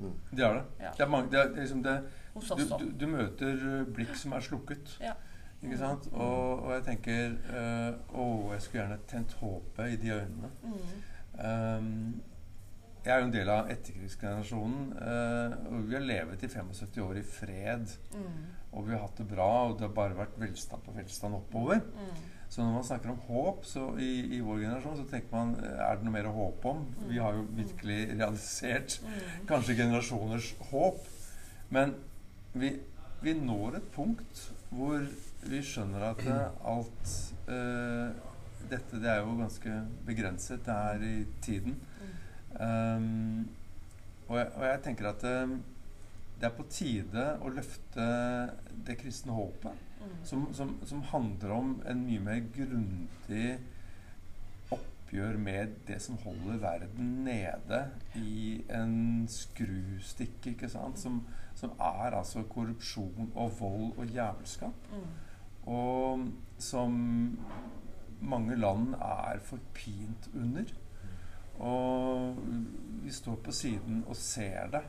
Mm. Det er det. Ja. Det er mange, det er, liksom det, du, du, du, møter blikk som er slukket. Ja. Ikke sant? Og, og jeg tenker øh, Å, jeg skulle gjerne tent håpet i de øynene. Um, jeg er jo en del av etterkrigsgenerasjonen. Uh, og vi har levet i 75 år i fred. Mm. Og vi har hatt det bra, og det har bare vært velstand på velstand oppover. Mm. Så når man snakker om håp så i, i, vår generasjon, så tenker man er det noe mer å håpe om? Mm. Vi har jo virkelig realisert mm. kanskje generasjoners håp. Men vi, vi, når et punkt hvor vi skjønner at alt uh, Dette det er jo ganske begrenset. Det er i tiden. Um, og, jeg, og, jeg, tenker at um, det er på tide å løfte det kristne håpet, mm. som, som, som, handler om en mye mer grundig oppgjør med det som holder verden nede i en skrustikke, ikke sant? Som, som er altså korrupsjon og vold og jævelskap. Mm. Og som mange land er forpint under. Og vi står på siden og ser det.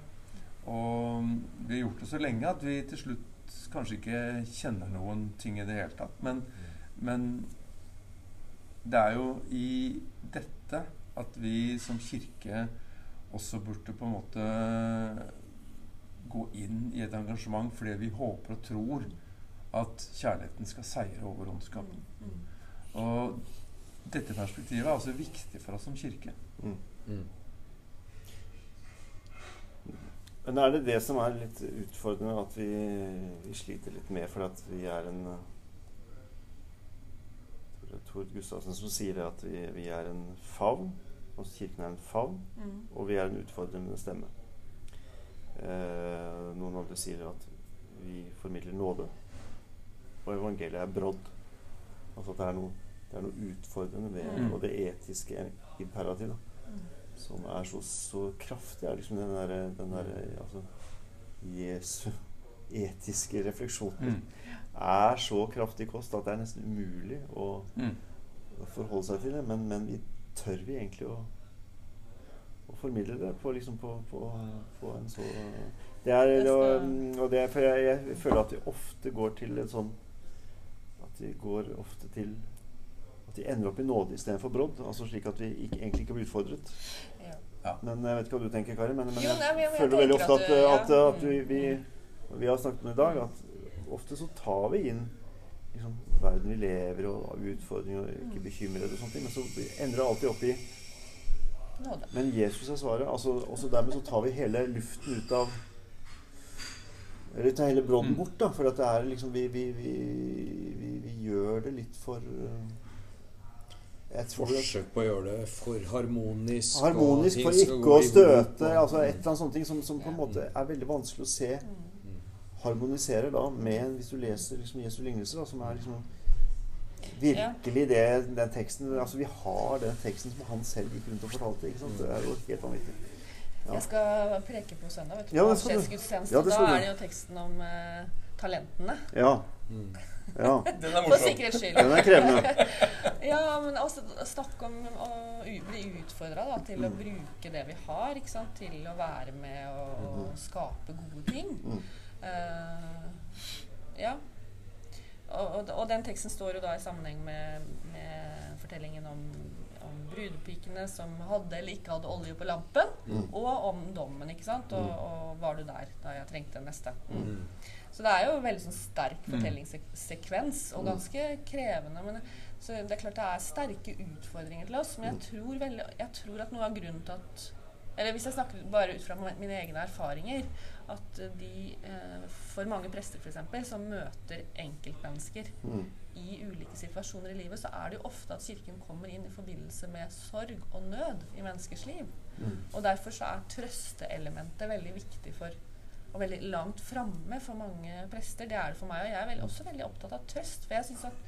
Og vi har gjort det så lenge at vi til slutt kanskje ikke kjenner noen ting i det hele tatt. Men, men det er jo i dette at vi som kirke også burde på en måte gå inn i et engasjement fordi vi håper og tror at kjærligheten skal seire over ondskapen. Mm, mm. Og dette perspektivet er også viktig for oss som kirke. Mm. Mm. Men er det det som er litt utfordrende, at vi, vi sliter litt med fordi at vi er en Tord Gustavsen som sier det at vi, vi er en favn. Altså Kirken er en favn, mm. og vi er en utfordrende stemme. Eh, noen andre sier at vi formidler nåde, og evangeliet er brodd. Altså at det er noe, det er noe utfordrende ved mm. og det etiske imperativet. Som er så, så kraftig, er liksom den derre der, altså, Jesu etiske refleksjonen mm. er så kraftig kost at det er nesten umulig å, mm. å forholde seg til det. Men, men vi tør vi egentlig å, å formidle det på, liksom på, på, på en så det er, og, og det er, for jeg, jeg, føler at vi ofte går til en sånn Vi går ofte til at de ender opp i nåde istedenfor brodd. Altså slik at vi ikke, egentlig ikke blir utfordret. Ja. Men jeg vet ikke hva du tenker, Kari. Men, men jeg, nei, jeg føler veldig ofte at, at, at, at vi, vi, vi, har snakket om i dag, at ofte så tar vi inn liksom, verden vi lever og utfordringer og ikke bekymrer bekymrede og sånne ting. Men så ender det alltid opp i Men Jesus er svaret. Altså, også dermed så tar vi hele luften ut av Eller tar hele brodden mm. bort, da. For at det er liksom Vi, vi, vi, vi gjør det litt for uh, Forsøk på å gjøre det for harmonisk. Harmonisk for ikke å støte. altså Et eller annet sånt som, som, på en måte er veldig vanskelig å se harmonisere, harmoniserer da med Hvis du leser liksom Jesu lignelser, da, som er liksom virkelig det, den teksten Altså Vi har den teksten som han selv gikk rundt og fortalte. ikke sant? Det er jo helt vanvittig. Ja. Jeg skal preke på søndag. vet du, ja, Ja, da er det jo teksten om uh, talentene. Ja. Mm. ja. Den er morsom. For sikkerhets skyld. Den er krevende. ja, men også snakke om å bli utfordra til mm. å bruke det vi har, ikke sant? til å være med og, og mm. skape gode ting. Mm. Uh, ja. Og, og, og, den teksten står jo da i sammenheng med, med fortellingen om brudepikene som hadde eller ikke hadde olje på lampen, mm. og om dommen. ikke sant? Og, mm. og, var du der da jeg trengte den neste? Mm. mm. Så det er jo en veldig sånn sterk mm. fortellingssekvens, og ganske krevende. Men, så det er klart det er sterke utfordringer til oss, men jeg tror, veldig, jeg tror at noe av grunnen til at Eller hvis jeg snakker bare ut fra mine egne erfaringer, at de eh, For mange prester, f.eks., som møter enkeltmennesker mm. i ulike situasjoner i livet, så er det jo ofte at Kirken kommer inn i forbindelse med sorg og nød i menneskers liv. Mm. Og derfor så er trøsteelementet veldig viktig for og veldig langt framme for mange prester. Det er det for meg. Og jeg er veldig, også veldig opptatt av trøst. For jeg synes at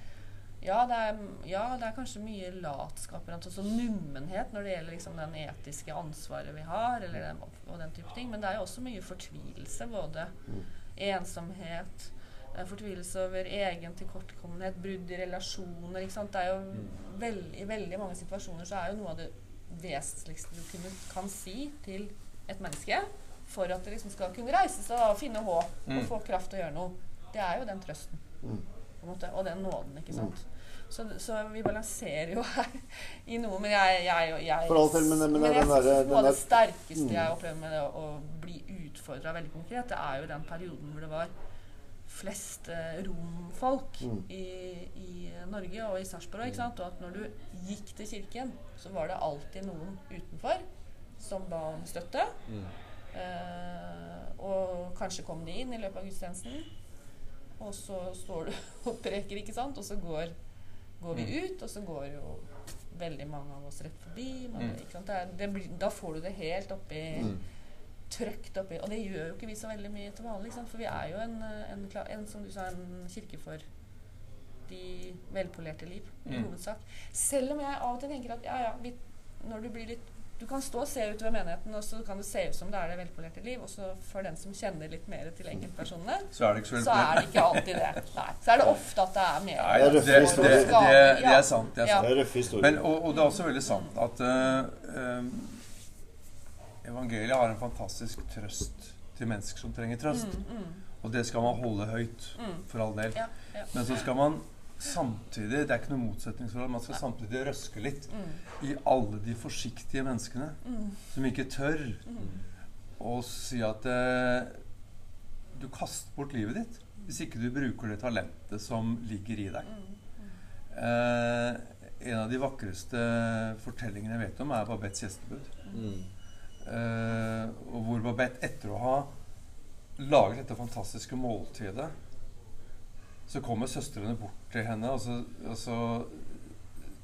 ja det, er, ja, det er kanskje mye latskap altså nummenhet når det gjelder liksom den etiske ansvaret vi har, den, og den type ting. Men det er jo også mye fortvilelse. Både mm. ensomhet, eh, fortvilelse over egen tilkortkommenhet, brudd i relasjoner. Det er jo mm. veld, I veldig mange situasjoner så er jo noe av det vesentligste du kunne, kan si til et menneske for at det liksom skal kunne reise seg og finne håp mm. og få kraft til å gjøre noe, det er jo den trøsten. Mm. Og den nåden, ikke sant. Mm. Så, så, vi balanserer jo her i noe. Men jeg, jeg, jeg til, men, men, men jeg synes noe av det sterkeste mm. jeg opplever med det å, bli utfordra veldig konkret, det er jo den perioden hvor det var flest eh, romfolk mm. i, i, Norge og i Sarpsborg. Og at når du gikk til kirken, så var det alltid noen utenfor som ba om støtte. Mm. Eh, og kanskje kom de inn i løpet av gudstjenesten. Og så står du og preker, ikke sant, og så går går vi mm. ut, og så går jo veldig mange av oss rett forbi. Man, mm. det det blir, da får du det helt oppi mm. Trøkt oppi Og det gjør jo ikke vi så veldig mye til vanlig. For vi er jo en, en, en, som du sa, en kirke for de velpolerte liv, i mm. hovedsak. Selv om jeg av og til tenker at ja, ja, vi, når du blir litt du kan stå og se utover menigheten, og så kan det se ut som det er det velpolerte liv. Og så for den som kjenner litt mer til enkeltpersonene, så er det ikke, så er det ikke alltid det. Nei. Så er det ofte at det er mer Nei, det, det, det, det, er sant. Det er sant. Men, og, og, det er også veldig sant at uh, evangeliet har en fantastisk trøst til mennesker som trenger trøst. Mm, mm. Og det skal man holde høyt, mm. for all del. Men så skal man samtidig Det er ikke noe motsetningsforhold. Man skal samtidig røske litt mm. i alle de forsiktige menneskene mm. som ikke tør mm. å si at eh, du kaster bort livet ditt hvis ikke du bruker det talentet som ligger i deg. Mm. Eh, en av de vakreste fortellingene jeg vet om, er Babettes gjestebud. Mm. Eh, og hvor Babette, etter å ha laget dette fantastiske måltidet så kommer søstrene bort til henne, og så, og så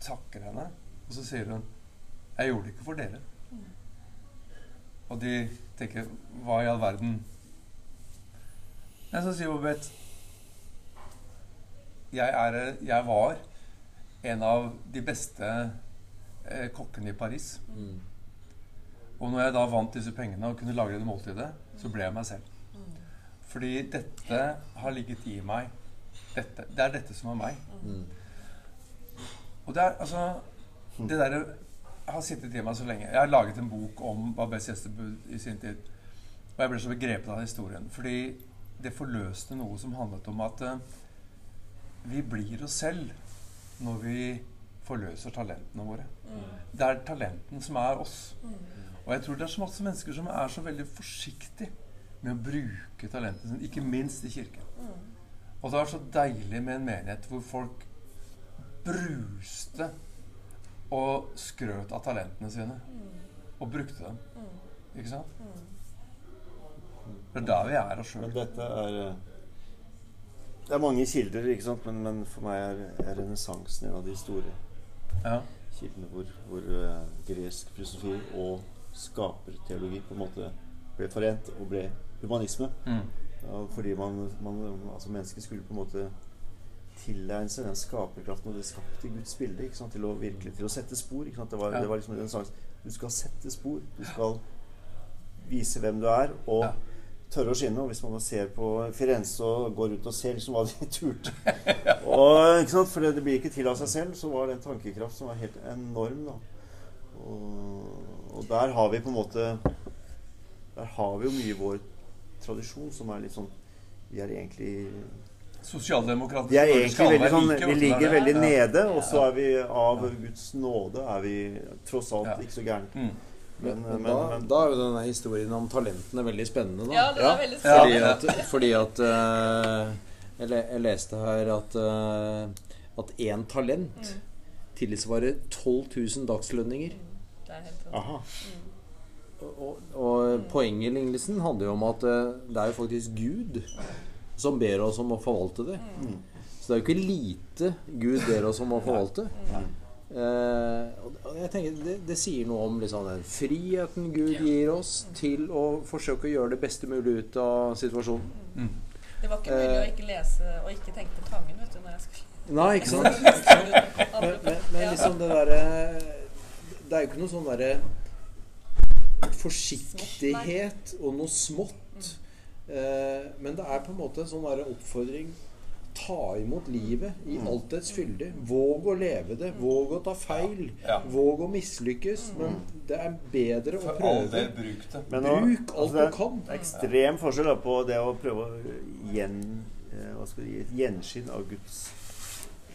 takker henne. Og så sier hun 'Jeg gjorde det ikke for dere'. Og de tenker 'Hva i all verden?' Men så sier Bobette jeg, er, jeg var en av de beste eh, kokkene i Paris. Mm. Og når jeg da vant disse pengene og kunne lage det måltidet, så ble jeg meg selv. Mm. Fordi dette har ligget i meg dette, det er dette som er meg. Mm. Og det er altså Det derre har sittet i meg så lenge. Jeg har laget en bok om Babes gjestebud i sin tid. Og jeg ble så begrepet av historien. Fordi det forløste noe som handlet om at uh, vi blir oss selv når vi forløser talentene våre. Mm. Det er talenten som er oss. Mm. Og jeg tror det er så masse mennesker som er så veldig forsiktige med å bruke talentene sine, ikke minst i kirken. Mm. Og det var så deilig med en menighet hvor folk bruste og skrøt av talentene sine. Og brukte dem. Ikke sant? Det er der vi er oss sjøl. Dette er eh, Det er mange kilder, ikke sant? Men, men for meg er, er renessansen en av de store ja. kildene hvor, hvor uh, gresk filosofi og skaperteologi på en måte ble forent og ble humanisme. Mm. Ja, fordi man, man, altså mennesket skulle på en måte tilegne seg den skaperkraften og det skapte Guds bilde ikke sant? til å virkelig til å sette spor. Ikke sant? Det, var, ja. det var liksom den sangen Du skal sette spor. Du skal vise hvem du er, og ja. tørre å skinne. Og hvis man ser på Firenze og går ut og ser liksom hva de turte og, ikke sant? For det, det blir ikke til av seg selv, så var det en tankekraft som var helt enorm. da og, og der har vi på en måte Der har vi jo mye vår tradisjon som er litt sånn Vi er egentlig Sosialdemokratiske Vi veldig sånn Vi ligger veldig ja. nede, og så er vi av Guds nåde er vi tross alt ikke så gærent. Mm. Men, men, da, men, da, er jo denne historien om talentene veldig spennende. Da. Ja, det er veldig spennende. Fordi at, fordi at uh, jeg, jeg, leste her at uh, at én talent mm. tilsvarer 12 000 dagslønninger. Mm. Det er helt sant. Og, og, poenget i lignelsen handler jo om at uh, det er jo faktisk Gud som ber oss om å forvalte det. Mm. Så det er jo ikke lite Gud ber oss om å forvalte. Mm. Uh, og jeg tenker det, det, sier noe om liksom, den friheten Gud gir oss til å forsøke å gjøre det beste mulig ut av situasjonen. Mm. Det var ikke mulig å ikke lese og ikke tenke på Tangen vet du, når jeg skulle Nei, ikke sant? men, men, men liksom det derre Det er jo ikke noe sånn derre forsiktighet og noe smått. Eh, men det er på en måte en sånn oppfordring Ta imot livet i mm. alt dets fylde. Våg å leve det. Våg å ta feil. Våg å mislykkes. Mm. Men det er bedre å prøve. Bruk det. Bruk alt altså, du kan. Det er ekstrem forskjell på det å prøve å gjen, eh, hva skal gi, et gjenskinn av Guds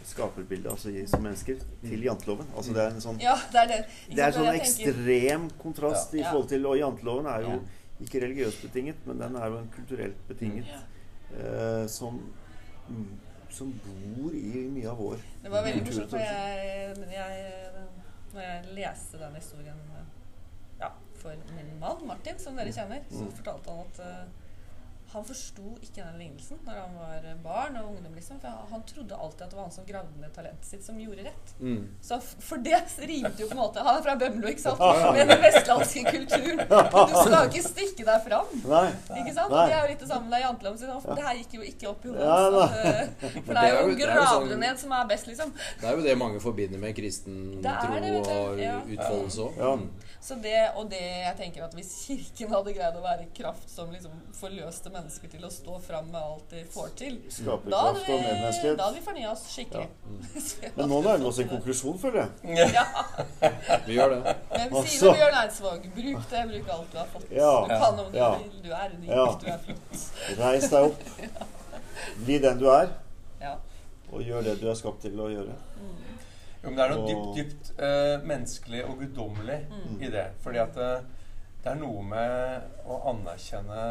skaperbilde altså som mennesker til mm. janteloven. Altså det er en sånn, ja, det er, det. Det er sånn ekstrem kontrast ja. i forhold til Og janteloven er jo ikke religiøst betinget, men den er jo en kulturelt betinget eh, som, som bor i mye av vår Det var veldig morsomt, når jeg, jeg, når jeg leste den historien ja, for min mann Martin, som dere kjenner, så mm. fortalte han at uh, han forsto ikke den lignelsen når han var barn og ungdom. liksom, for Han trodde alltid at det var han som gravde ned talentet sitt, som gjorde rett. Mm. Så For det rimte jo på en måte Han er fra Bømlo, ikke sant? Med den vestlandske kulturen. Du skal ikke stikke deg fram. Nei. Ikke sant? Nei. Det er jo litt det samme med janteloven sin. Det her gikk jo ikke opp i hodet hans. Ja, for det er jo å grave sånn, det ned som er best, liksom. Det er jo det mange forbinder med kristen tro og ja. utfoldelse òg. Ja. Så det, og det jeg tenker at hvis Kirken hadde greid å være kraft som liksom forløste mennesker til å stå fram med alt de får til, da hadde vi, da hadde vi fornya oss skikkelig. Ja. Mm. Men nå nærmer vi oss en konklusjon, føler jeg. Ja. vi gjør det. Men sier du Bjørn Eidsvåg. Bruk det. Bruk alt du har fått. Ja. Du kan om du ja. vil. Du er unik. Du er flott. Reis deg opp. Bli den du er. Og gjør det du er skapt til å gjøre. Mm. Jo, men det er noe dypt, dypt uh, menneskelig og guddommelig mm. i det. Fordi at uh, det er noe med å anerkjenne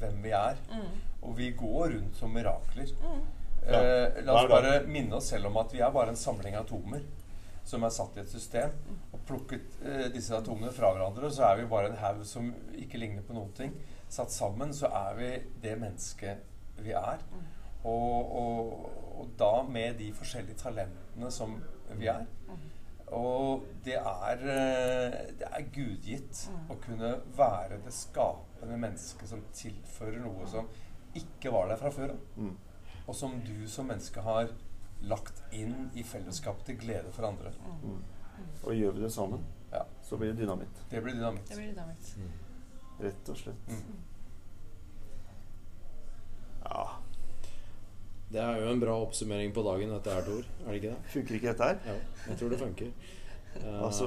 hvem vi er. Mm. Og vi går rundt som mirakler. Mm. Uh, la oss bare minne oss selv om at vi er bare en samling atomer som er satt i et system. Og plukket disse atomene fra hverandre, så er vi bare en haug som ikke ligner på noen ting. Satt sammen så er vi det mennesket vi er. Mm. Og, og, og, da med de forskjellige talentene som vi er. Og det er, eh, det er gudgitt å kunne være det skapende mennesket som tilfører noe som ikke var der fra før av. Mm. Og som du som menneske har lagt inn i fellesskapet til glede for andre. Mm. Og gjør vi det sammen, ja. så blir det dynamitt. Det blir dynamitt. Det blir dynamitt. Mm. Rett og slett. Mm. Ja. Det er jo en bra oppsummering på dagen, dette her, Tor. Er det ikke det? Funker ikke dette her? Ja, jeg tror det funker. altså,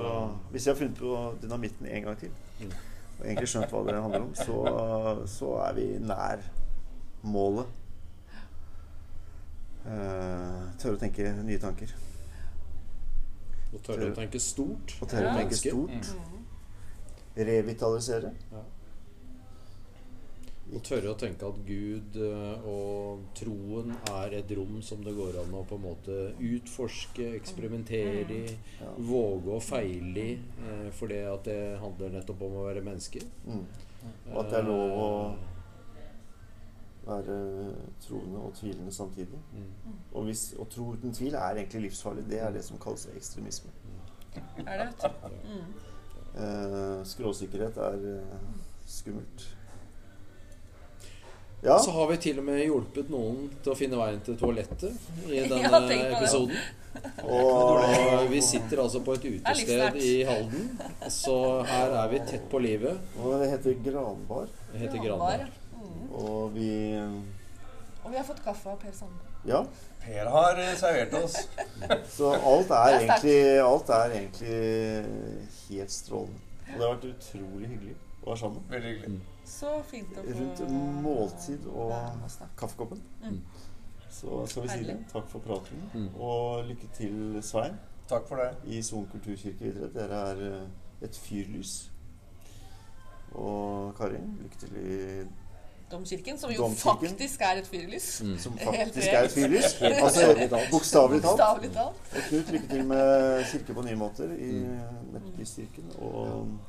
hvis jeg har funnet på dynamitten en gang til, mm. Og egentlig skjønt hva det handler om, så, så er vi nær målet. Uh, tørre å tenke nye tanker. Og tørre å tenke stort. Og tørre å tenke stort. Mm. Revitalisere. Ja. Å tørre å tenke at Gud eh, og troen er et rom som det går an å på en måte utforske, eksperimentere i, ja. våge å feile i. Eh, for det at det handler nettopp om å være menneske. Mm. Og at det er lov å være troende og tvilende samtidig. Mm. Og, hvis, og tro uten tvil er egentlig livsfarlig. Det er det som kalles ekstremisme. Er det. Mm. Eh, skråsikkerhet er skummelt. Ja. Så har vi til og med hjulpet noen til å finne veien til toalettet i denne ja, episoden. Og vi sitter altså på et utested i Halden, så her er vi tett på livet. Og det heter Granbar. Det heter Granbar. Mm. Og vi Og vi har fått kaffe av Per Sande. Ja. Per har eh, servert oss. så alt er, egentlig, alt er egentlig helt strålende. Og det har vært utrolig hyggelig å være sammen. Veldig hyggelig. Mm. Så fint å få Rundt måltid og kaffekoppen. Mm. Så skal vi si det. Takk for praten. Mm. Og lykke til, Svein. Takk for det. I Son kulturkirke videre. Dere er eh, et fyrlys. Og Kari, lykke til i Domkirken, som jo Domkirken. faktisk er et fyrlys. Mm. Som faktisk er et fyrlys. altså bokstavelig talt. Og Knut, lykke til med Kirke på nye måter i mm. Metodistkirken. Og,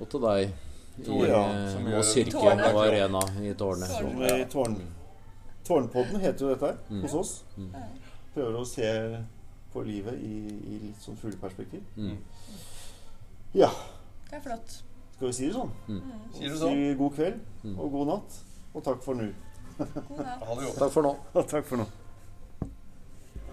og til deg i ja, Moss kirke og Arena i tårnet. Som i tårn, Tårnpodden heter jo dette her mm. hos oss. Mm. Prøver å se på livet i, i litt sånn fugleperspektiv. Mm. Ja. Det er flott. Skal vi si det sånn? Mm. Sier du sånn? Si god kveld og god natt. Og takk for nå. Takk for nå. takk for nå.